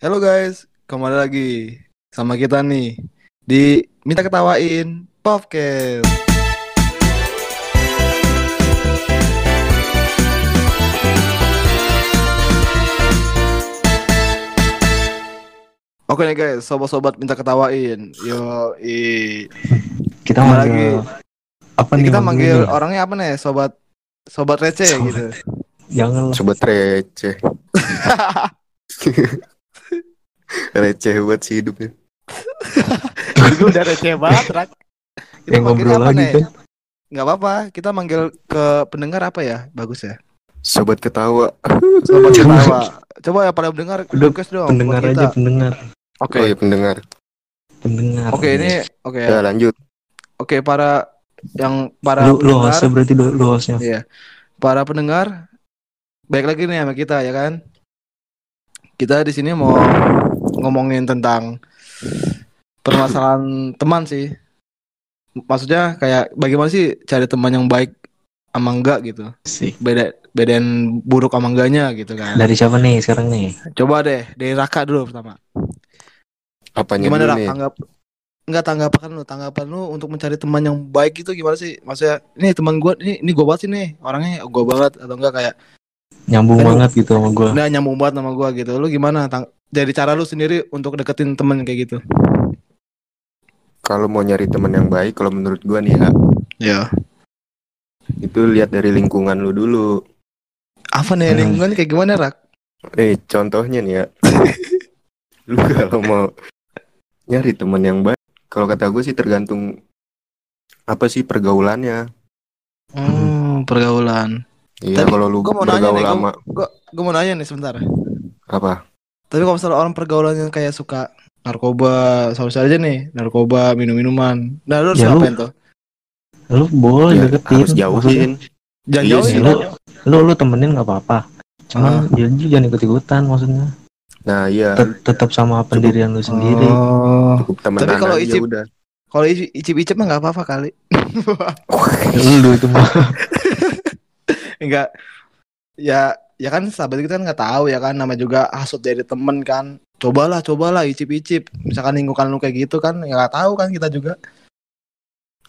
Halo guys, kembali lagi sama kita nih di Minta Ketawain Podcast. Oke nih guys, sobat-sobat minta ketawain. Yo, i. Kita manggil apa Ini nih? kita manggil manggilnya? orangnya apa nih, sobat sobat receh Sobat. gitu. Jangan lah. Sobat receh. receh buat si hidupnya. Gue udah receh banget, Rak. Kita Yang ngobrol apa lagi kan. Nggak apa-apa, kita manggil ke pendengar apa ya? Bagus ya. Sobat ketawa. Sobat Coba. ketawa. Coba ya para pendengar Udah, request dong Pendengar aja pendengar. Oke. Oh ya pendengar. Pendengar. Oke, ini oke. Ya lanjut. Oke, para yang para lu, lu pendengar. hostnya berarti lu, lu hostnya. Iya. Para pendengar baik lagi nih sama kita ya kan. Kita di sini mau ngomongin tentang permasalahan teman sih. Maksudnya kayak bagaimana sih cari teman yang baik sama enggak gitu. Sih. Beda bedain buruk sama enggaknya gitu kan. Dari siapa nih sekarang nih? Coba deh dari Raka dulu pertama. Apanya Gimana dulu Rak nih? tanggap Enggak tanggapan lu, tanggapan lu untuk mencari teman yang baik itu gimana sih? Maksudnya, ini teman gua ini ini gua banget sih nih, orangnya gua banget atau enggak kayak Nyambung banget gitu sama gua. Nah nyambung banget sama gua gitu. Lu gimana? Tang dari cara lu sendiri untuk deketin temen kayak gitu. Kalau mau nyari teman yang baik, kalau menurut gua nih ya, Ya. itu lihat dari lingkungan lu dulu. Apa nih Hmm. lingkungan kayak gimana, Rak? Eh, contohnya nih ya. lu kalau mau nyari teman yang baik, kalau kata gue sih tergantung apa sih pergaulannya. Hmm, pergaulan. Iya, kalau lu gua mau nanya bergaul nih, lama Gua gua mau nanya nih sebentar. apa? Tapi kalau misalnya orang pergaulan yang kayak suka narkoba, sama aja nih, narkoba, minum-minuman. Nah, lu harus Ya, lu- tuh? Lu boleh Ya, deketin. harus jauhin. Jangan Iya jauhin lu, lu lu temenin nggak apa-apa. Cuman Ah. juga jangan ikut-ikutan maksudnya. Nah, iya, Tet- tetap sama pendirian lu sendiri. Oh. cukup temenan Tapi kalau aja icip- udah. Kalau ici- icip-icip mah nggak apa-apa kali. Lu itu mah. Enggak. Ya, ya kan sahabat kita kan nggak tahu ya kan nama juga hasut dari temen kan. Cobalah, cobalah icip-icip. Misalkan lingkungan lu kayak gitu kan, ya nggak tahu kan kita juga.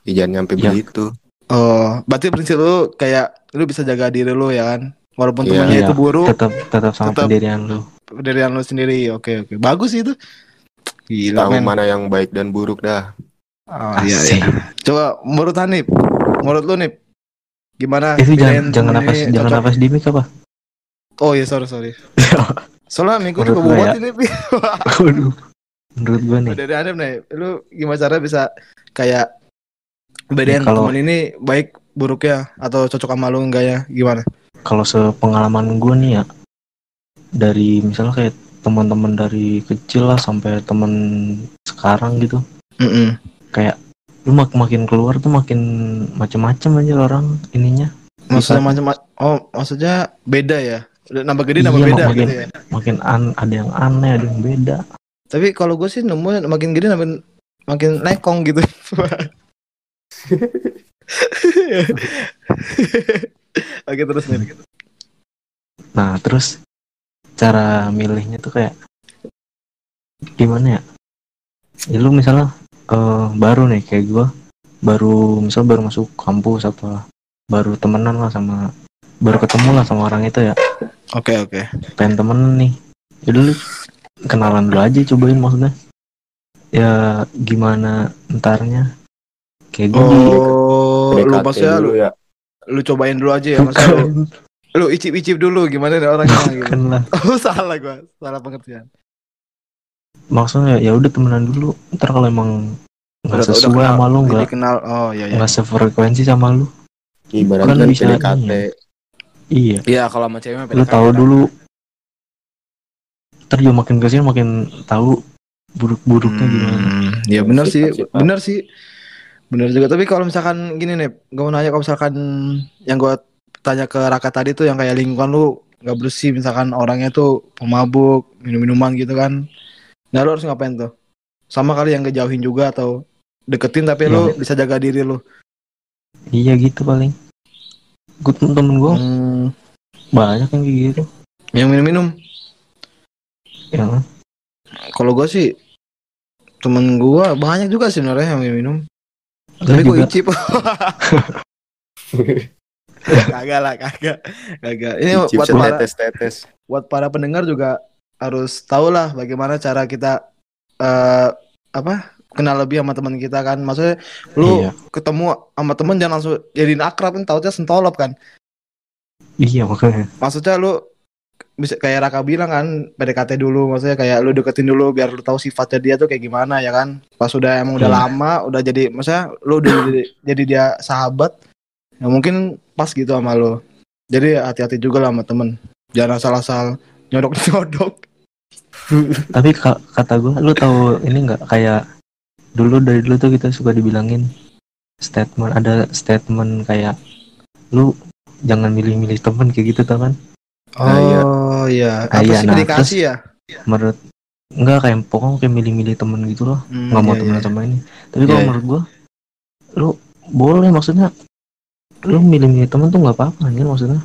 Ya, jangan nyampe Ya. begitu. Oh, berarti prinsip lu kayak lu bisa jaga diri lu ya kan. Walaupun Iya. temennya Iya. itu buruk, Tetap tetap sama Tetap. pendirian lu. pendirian lu sendiri. Oke, oke. Bagus sih itu. Gila, Tahu men. mana yang baik dan buruk dah. Oh, iya, Asik. iya. Coba menurut Hanif, menurut lu nih gimana? Itu jangan jangan nafas jangan nafas di mic apa? Oh iya sorry sorry. Soalnya minggu ini gue buat ya. ini. Waduh. Menurut gua nih. Dari Hanif nih, lu gimana cara bisa kayak bedain Ya, kalau- temen ini baik buruknya atau cocok sama lu enggak ya? Gimana? kalau sepengalaman gue nih ya dari misalnya kayak teman-teman dari kecil lah sampai teman sekarang gitu Mm kayak lu mak makin keluar tuh makin macem-macem aja orang ininya Maksudnya macam oh maksudnya beda ya? Udah Nambah gede nambah Iya, beda makin- gitu ya. makin an ada yang aneh ada yang beda Tapi kalau gue sih nemu makin gede makin makin lekong gitu. Oke terus nih. nah terus cara milihnya tuh kayak gimana ya ya lu misalnya eh, baru nih kayak gua baru misal baru masuk kampus apa baru temenan lah sama baru ketemu lah sama orang itu ya Oke oke. pengen temen nih ya dulu kenalan dulu aja cobain maksudnya ya gimana entarnya kayak gue Oh, lu maksudnya lu, dulu ya. lu cobain dulu aja ya maksudnya lu, lu icip-icip dulu gimana nih orangnya gitu. lah Oh salah gua, salah pengertian. maksudnya ya udah temenan dulu ntar kalau emang nggak udah sesuai kenal, sama lu jadi nggak kenal. Oh iya iya. nggak sefrekuensi sama lu Ibaratkan Kan bisa PDKT. Iya Iya kalau sama cewek mah lu PDKT tahu kan. dulu ntar juga makin ke sini makin tahu buruk-buruknya gimana Hmm, ya benar sih, benar sih. Benar juga. Tapi kalau misalkan gini nih, gue mau nanya kalau misalkan yang gue tanya ke Raka tadi tuh yang kayak lingkungan lu nggak bersih, misalkan orangnya tuh pemabuk, minum-minuman gitu kan. Nah lu harus ngapain tuh? Sama kali yang ngejauhin juga atau deketin tapi lu Iya. bisa jaga diri lu. iya gitu paling gue temen gue Hmm, banyak yang kayak gitu yang minum-minum. yang Kalau gue sih temen gue banyak juga sih sebenarnya yang minum. Lu Tapi gue icip. kagak lah, kagak. Kagak. Ini Icip buat para, setetes-tetes. buat para pendengar juga harus tahu lah bagaimana cara kita eh apa kenal lebih sama teman kita kan. Maksudnya lu Iya. ketemu sama temen jangan langsung jadiin akrab kan tautnya sentolop kan. Iya makanya. Maksudnya lu bisa kayak Raka bilang kan PDKT dulu maksudnya kayak lu deketin dulu biar lu tahu sifatnya dia tuh kayak gimana ya kan pas udah emang udah Iya. lama udah jadi maksudnya lu udah jadi, jadi dia sahabat ya mungkin pas gitu sama lu jadi hati-hati juga lah sama temen jangan asal-asal nyodok-nyodok Tapi ka- kata gue, lu tahu ini nggak kayak dulu dari dulu tuh kita suka dibilangin statement ada statement kayak lu jangan milih-milih temen kayak gitu tau iya. oh iya Ah, apa iya, sih nah, medikasi ya Menurut enggak kayak pokoknya kayak milih-milih temen gitu loh, Hmm, nggak mau iya, temenan iya. sama ini. Tapi kalau Iya, iya. menurut gua, lu boleh maksudnya lu milih-milih temen tuh nggak apa-apa anjir maksudnya.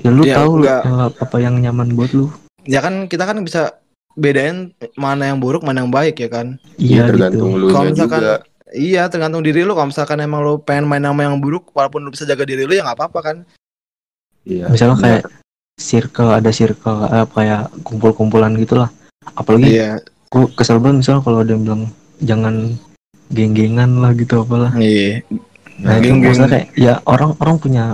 Ya lu Ya, tahu nggak. eh, apa yang nyaman buat lu. ya kan kita kan bisa bedain mana yang buruk mana yang baik ya kan Iya, Iya tergantung gitu. lu Kalau misalkan- juga. Iya tergantung diri lu kalau misalkan emang lu pengen main sama yang buruk walaupun lu bisa jaga diri lu ya nggak apa-apa kan Iya. Misalnya benar. kayak circle ada circle eh, kayak kumpul-kumpulan gitulah. Apalagi Iya gue kesel banget misalnya kalau ada yang bilang jangan geng-gengan lah gitu apalah. iya Nah, itu geng-geng. maksudnya kayak ya orang orang punya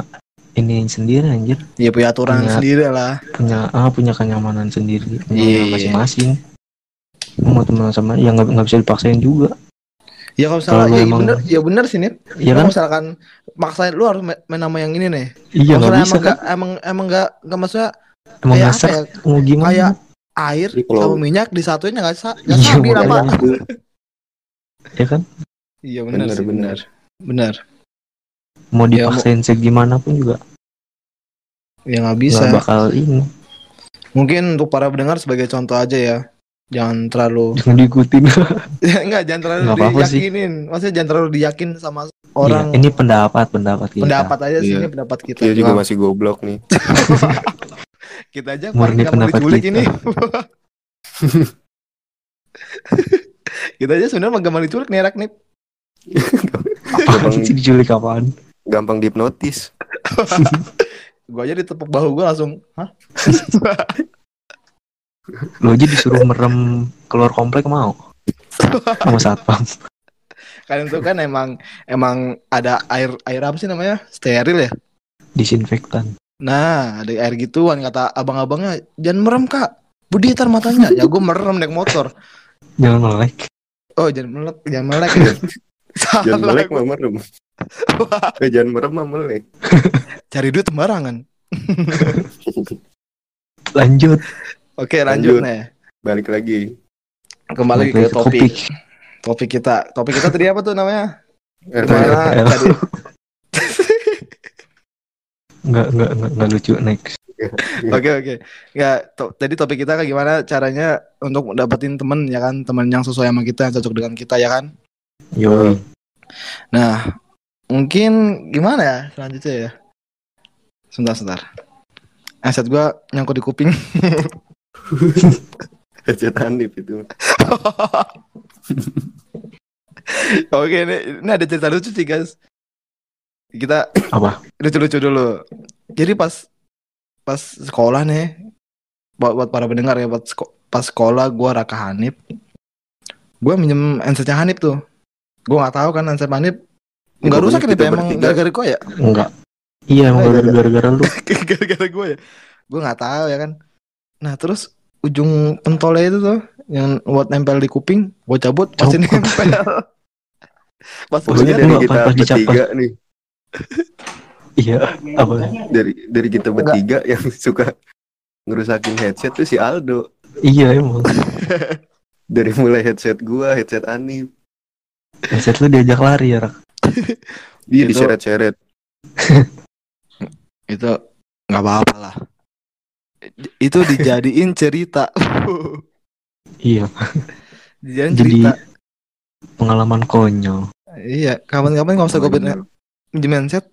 ini sendiri anjir, Iya punya aturan Punya- sendiri lah punya ah punya kenyamanan sendiri, punya Iya, iya. masing-masing. Lu mau teman sama ya nggak nggak bisa dipaksain juga. Ya kalau misalnya Kalau ya emang- bener ya bener sih nih. Iya Kalau kan? misalkan maksain lu harus main sama yang ini nih. Iya nggak bisa emang kan? gak, emang emang gak nggak maksudnya Emang kayak nggak apa ya? mau gimana? Kayak air kalau- sama minyak disatuin ya nggak sa nggak Iya, stabil apa? makanya. ya kan? Iya benar benar. Benar. Mau Ya, dipaksain segimana pun juga Ya nggak bisa. nggak bakal ini. Mungkin untuk para pendengar sebagai contoh aja ya. Jangan terlalu Jangan diikutin. enggak jangan terlalu Nggak apa-apa sih. diyakinin. Maksudnya jangan terlalu diyakin sama orang. ini pendapat pendapat kita. pendapat aja sih Iya. ini pendapat kita. Dia juga masih goblok nih. kita aja Murni mau pendapat kita. ini. kita aja sebenarnya nggak mau diculik nih Rak nih. Apaan sih diculik apaan? Gampang dihipnotis. Gue aja ditepuk bahu gue langsung, hah? Lu aja disuruh merem keluar komplek mau. Sama satpam. kan itu kan emang emang ada air air apa sih namanya steril ya. Disinfektan. Nah ada air gituan kata abang-abangnya jangan merem kak. Budi tar matanya. ya gue merem naik motor. Jangan melek. Oh jangan melek, jangan melek. Jangan melek gua. mah merem. Eh, jangan merem mah melek. Cari duit sembarangan. Lanjut. Oke lanjut, Lanjut. nih. Balik lagi. Kembali ke Balik ke topik. Topik kita. Topik kita tadi apa tuh namanya? RTL. tadi? Nggak, nggak, nggak, nggak lucu. Next. Oke oke. Ya, tadi topik kita kayak gimana caranya untuk dapetin temen ya kan, temen yang sesuai sama kita, yang cocok dengan kita ya kan. Yoi. Nah, mungkin gimana ya selanjutnya ya? Sebentar sebentar. Aset gua nyangkut di kuping. Headset Hanif itu. oke, ini, ini ada cerita lucu sih guys. Kita Apa? lucu-lucu dulu. Jadi pas pas sekolah nih, buat, buat para pendengar ya, buat seko- pas sekolah gua Raka Hanif, gua minjem handsetnya Hanif tuh. Gua nggak tahu kan handset Hanif Nggak pokoknya rusak ini kita emang gara-gara gua ya, Enggak. Iya, emang gara- gara-gara lu. gara-gara gua ya. Gua nggak tahu ya kan. Nah terus ujung pentolnya itu tuh yang buat nempel di kuping, gua cabut pasti nempel. pas Pokoknya lihat, dari Enggak, kita pas bertiga nih. Iya. Apa? Dari dari kita bertiga yang suka ngerusakin headset tuh si Aldo. Iya emang. Dari mulai headset gua, headset Anif. Headset lu diajak lari ya, Rak. Dia Itu- diseret-seret. itu nggak apa-apa lah. Itu dijadiin cerita. Iya. dijadiin Jadi cerita. pengalaman konyol. Iya, kapan-kapan nggak usah gue Konyol. pinjem handset,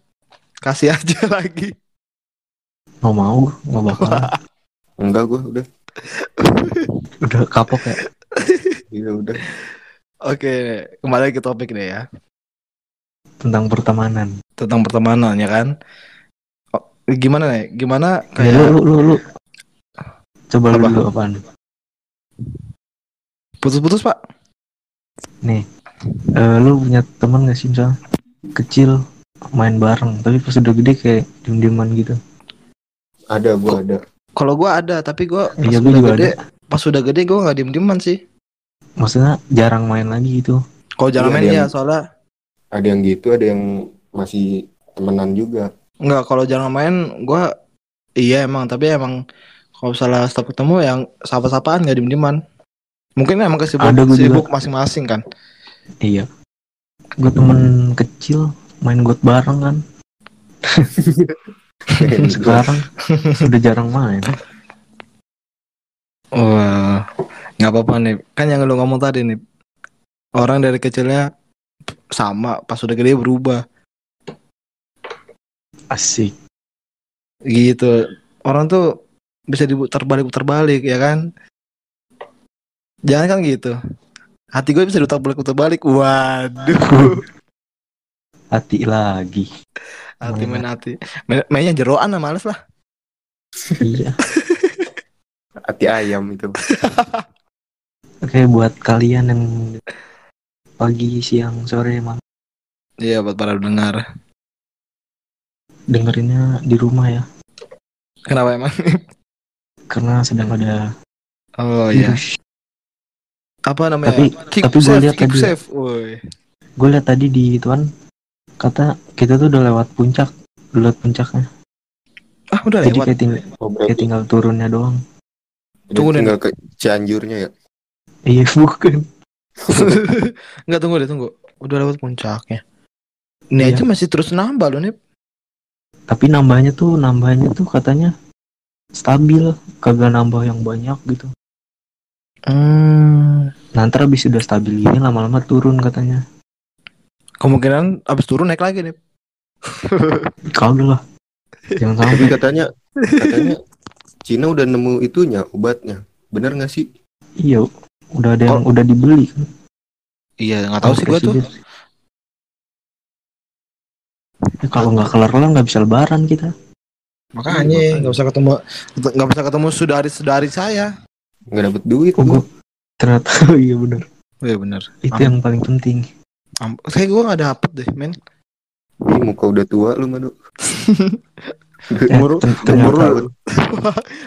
kasih aja lagi. Mau mau, nggak bakal. Enggak gua udah. Udah kapok ya. Iya udah. Oke, kembali ke topik deh ya. Tentang pertemanan Tentang pertemanan ya kan. Oh, gimana nih? Gimana ya, kayak lu, lu lu lu coba lu Apa? dulu apaan putus-putus, Pak? nih eh, lu punya temen gak sih misal kecil main bareng tapi pas udah gede kayak diem dieman gitu Ada gua ada. Kalau gua ada, tapi gua pas Iya, gua udah juga gede, pas udah gede gua nggak diem-dieman sih. maksudnya jarang main lagi gitu Kalau jangan Iya, main dia- ya, soalnya Ada yang gitu, ada yang masih temenan juga. Enggak, kalau jarang main gua iya emang, tapi emang kalau misalnya setiap ketemu yang sapa-sapaan nggak diem-dieman. Mungkin emang kesibuk Ada gua juga. sibuk masing-masing kan. iya gue temen kecil main got bareng kan sekarang udah jarang main Wah, nggak apa-apa nih. Kan yang lu ngomong tadi nih, orang dari kecilnya sama, pas udah gede berubah. asik Gitu. Orang tuh bisa diputar balik putar balik ya kan? Jangan kan gitu. Hati gue bisa diputar balik putar balik. Waduh. hati lagi hati main hati. Main, mainnya jeroan lah males lah. iya Hati ayam itu. oke buat kalian yang pagi siang sore malam Iya buat para pendengar. dengerinnya di rumah ya Kenapa emang? karena sedang ada Oh iya. virus Apa namanya? Tapi- keep tapi gua safe, lihat tadi ya. safe. Gue lihat tadi di ituan kata kita tuh udah lewat puncak udah lewat puncaknya Ah udah jadi lewat. kayak, ting- Oh, kayak tinggal turunnya doang Tunggu, tinggal ke Cianjurnya ya. iya bukan Enggak tunggu deh tunggu. Udah lewat puncaknya. Ini Iya. aja masih terus nambah loh nih. tapi nambahnya tuh nambahnya tuh katanya stabil kagak nambah yang banyak gitu Hmm. ntar abis udah stabil gini lama-lama turun katanya Kemungkinan abis turun naik lagi nih. kagak lah jangan Tapi sampai katanya katanya Cina udah nemu itunya obatnya. Bener nggak sih? iya udah ada yang udah dibeli kan Iya nggak tahu sih gua tuh. Ya, kalau nggak kelar kelar nggak bisa lebaran kita Makanya nggak usah ketemu nggak bisa ketemu saudari saudari saya. Nggak dapet duit. oh gua. gua ternyata iya bener Oh, iya bener. itu Am- yang paling penting Am- Kayak gue gak dapet deh men Ih, muka udah tua lu madu. Eh, Umur- Umur.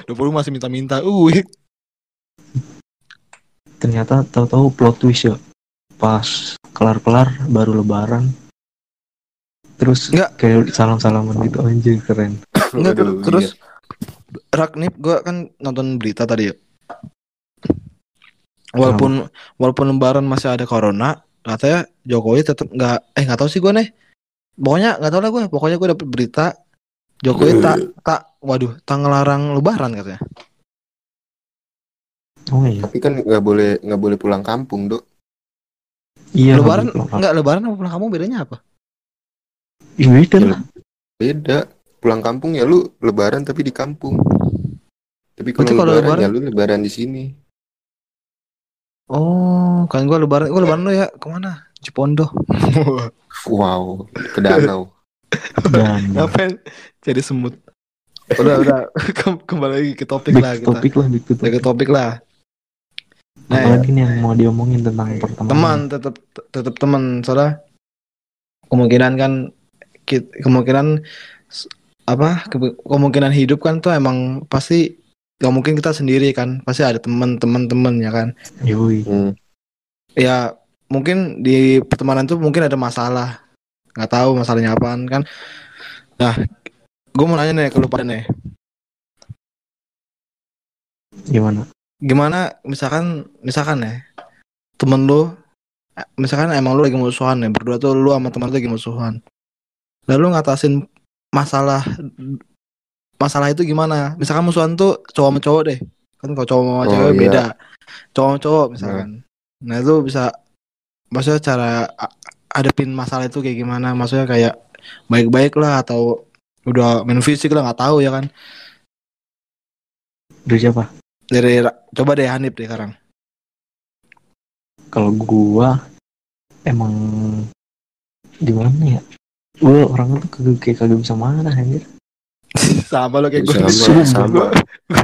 20 masih minta-minta Uh ternyata tahu-tahu plot twist ya. Pas kelar-kelar baru lebaran. Terus Nggak. kayak salam-salaman gitu anjir keren. Enggak Aduh, terus iya. Ragnip gue kan nonton berita tadi ya. Walaupun walaupun lebaran masih ada corona Katanya Jokowi tetap nggak Eh nggak tahu sih gue nih. Pokoknya nggak tahu lah gue Pokoknya gue dapet berita Jokowi tak tak Waduh tak ngelarang lebaran katanya oh iya Tapi kan nggak boleh nggak boleh pulang kampung dok. iya Lebaran nggak lebaran sama pulang kamu bedanya apa? Iya, beda Iya. lah Beda. Pulang kampung ya lu lebaran tapi di kampung. Tapi kalau lebaran, lebaran- ya lu lebaran di sini. Oh kan gue lebaran Gue lebaran lo ya ke mana? Cipondo Wow, ke danau. dan Ngapain jadi semut? Udah udah Kem- kembali lagi ke topik lah kita. topik lah ke topik topik lah. Nah, ya, apalagi nih yang mau diomongin tentang pertemanan. Teman tetap tetap teman. Soalnya kemungkinan kan kemungkinan apa ke- kemungkinan hidup kan tuh emang pasti gak mungkin kita sendiri kan. Pasti ada teman-teman teman ya kan? Yoi. Hmm. ya mungkin di pertemanan tuh mungkin ada masalah. Nggak tahu masalahnya apaan kan. Nah gue mau nanya nih ke lu pada nih. Gimana gimana misalkan misalkan ya temen lu misalkan emang lu lagi musuhan ya berdua tuh lu sama teman lu lagi musuhan. Lalu ngatasin masalah masalah itu gimana? Misalkan musuhan tuh cowok sama cowok deh kan kalau cowok sama Oh, cewek iya. beda. Cowok sama cowok misalkan. Nah itu bisa maksudnya cara a- hadapin masalah itu kayak gimana? Maksudnya kayak baik-baik lah atau udah main fisik lah nggak tahu ya kan? Dari siapa dari coba deh Hanif deh sekarang kalau gua emang gimana ya gua orangnya tuh kagak kayak kagak bisa marah anjir sama lo kayak gue. Sama, Sumpah. sama.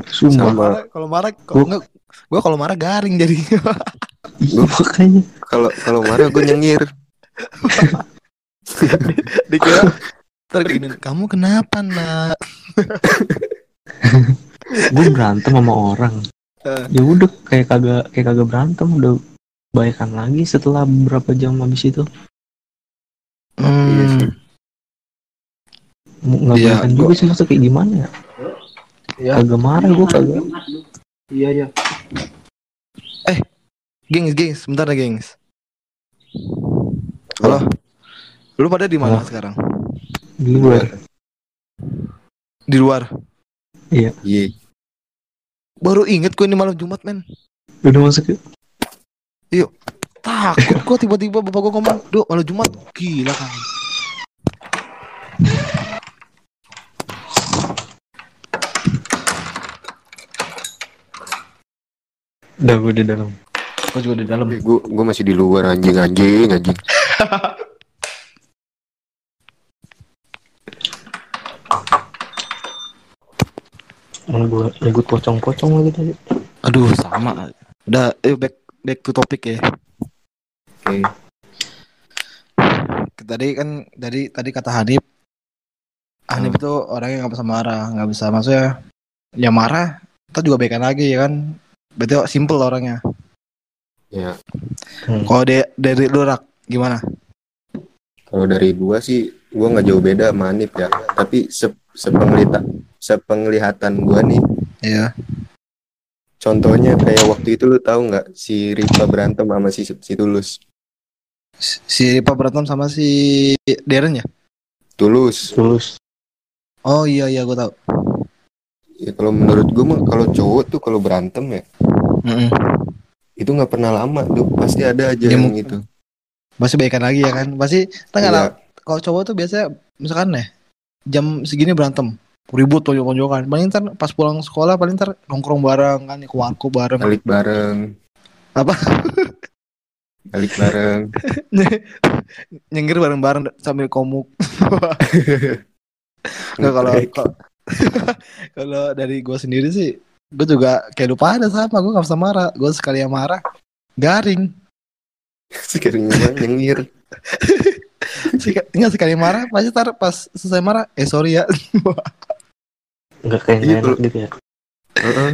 sumpah Sama. Kalau marah, kalau enggak, gue kalau marah garing jadi. iya makanya Kalau kalau marah gue nyengir. Dikira ntar gini, kamu kenapa nak? gue berantem sama orang Eh. ya udah kayak kagak kayak kagak berantem udah baikan lagi setelah beberapa jam habis itu Iya sih. Mau nggak Iya, baikan gua- juga sih masa kayak gimana ya Iya. kagak marah gue kagak Iya iya. Eh, gengs gengs, sebentar ya gengs. Halo. Lu pada di mana sekarang? di luar Di luar. Iya. Baru inget gue ini malam Jumat men. udah masuk yuk Takut gue tiba-tiba bapak gue ngomong, "Duh, malam Jumat." Gila kan. udah gue di dalam Gue juga di dalam. Gue gue masih di luar anjing anjing anjing. Emang gue ikut pocong-pocong lagi tadi Aduh, sama. Udah, eh back back to topic ya. Oke. Tadi kan tadi tadi kata Hanif Hanif itu orangnya nggak bisa marah, nggak bisa maksudnya ya marah, kita juga baikan lagi ya kan. Berarti simple orangnya. Ya. Hmm. Kalau de- dari lu rak gimana? Kalau dari gua sih gua nggak jauh beda sama Anip ya. Tapi se sepenglihatan sepenglihatan gua nih Iya. contohnya kayak waktu itu lu tahu nggak si Riva berantem sama si si Tulus. Si Ripa berantem sama si Darren ya? Tulus. tulus Oh iya iya gue tahu. Ya kalau menurut gua mah kalau cowok tuh kalau berantem ya Mm-mm. itu nggak pernah lama tuh pasti ada aja Ya, yang itu. Pasti baikan lagi ya kan? Pasti Iya. tahu. Kalau cowok tuh biasanya misalkan nih jam segini berantem ribut tonjok-tonjokan paling ntar pas pulang sekolah paling ntar nongkrong bareng kan ke warkop bareng Balik bareng. Apa? Balik bareng. nyengir bareng-bareng sambil komuk Nggak kalau kalau- dari gue sendiri sih gue juga kayak lupa ada sama gue nggak bisa marah gue sekali yang marah garing mah nyengir. Sek- nggak sekali marah pasti tar pas selesai marah eh sorry ya. Nggak kayak enak gitu ya? Heeh.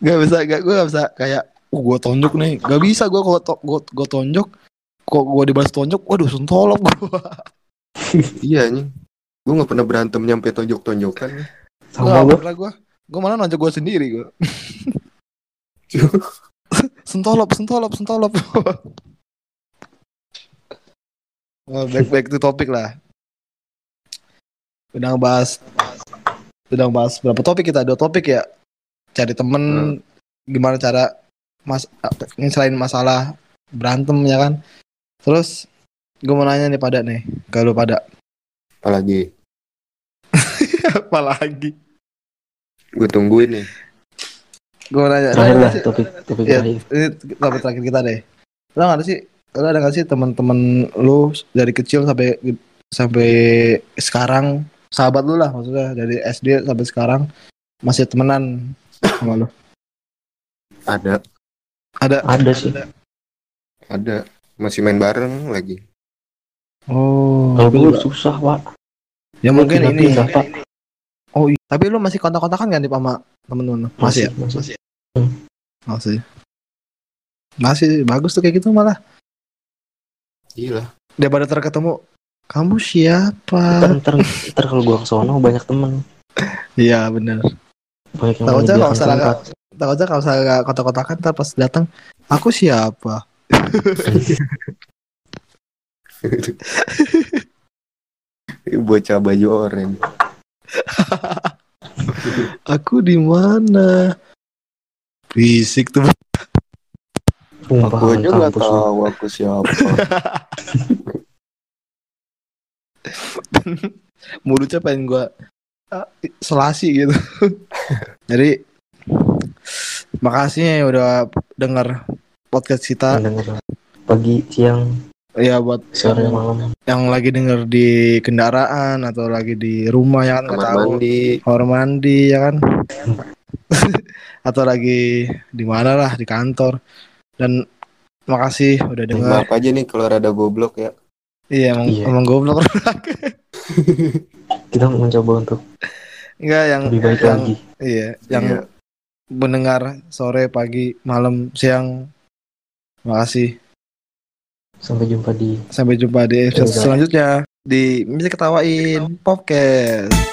nggak bisa nggak gue nggak bisa kayak oh gue tonjok nih. Nggak bisa gue kalau to, gue gue tonjok kok gue dibalas tonjok waduh sentolop gue Iya nih. Gue nggak pernah berantem nyampe tonjok-tonjokan. sama gue pernah gue gue malah nonjok gue sendiri gue sentolop sentolop sentolop back back to topic lah. Udah ngebahas udah ngebahas berapa topik kita? Dua topik ya? Cari temen gimana cara mas selain masalah berantem ya kan? Terus gue mau nanya nih pada nih kalau pada. Apalagi? Apa lagi gue tungguin nih. gue mau nanya. Terakhir lah sih- topik topik Iya, terakhir. ini topik terakhir kita deh. Lo nggak ada sih? Lo ada nggak sih teman-teman lu dari kecil sampai sampai sekarang sahabat lu lah maksudnya dari SD sampai sekarang masih temenan sama lu? Ada, Ada? ada sih ada. Masih main bareng lagi. Oh. kalau juga- susah pak ya mungkin pindah- ini. Pak. Oh iya. Tapi lu masih kontak-kontakan kan nih sama temen-temen lu? Masih, ya? masih Masih. Masih bagus tuh kayak gitu malah. Gila. Daripada terketemu kamu ntar siapa? ntar, ntar kalau gue kesono banyak temen Iya bener. banyak yang Tahu aja kalau salah. Tahu aja kalau saya kotak-kotakan ntar pas datang aku siapa? Bocah baju oranye. Aku di mana? Fisik tuh. Sumpah, Aku aja nggak tahu aku siapa. Mulutnya pengen gua ah, selasi gitu. Jadi makasih ya udah denger podcast kita. Denger. pagi siang ya buat sore yang, malam yang lagi denger di kendaraan atau lagi di rumah ya kan nggak kamar tahu mandi kamar mandi ya kan atau lagi di mana lah di kantor dan makasih udah denger. maaf aja nih kalau rada goblok ya. Iya emang, Iya. emang goblok. Kita mencoba untuk enggak yang lebih baik yang lagi. iya yang Iya. mendengar sore pagi malam siang. Makasih. Sampai jumpa di sampai jumpa di episode Iya. selanjutnya di bisa ketawain podcast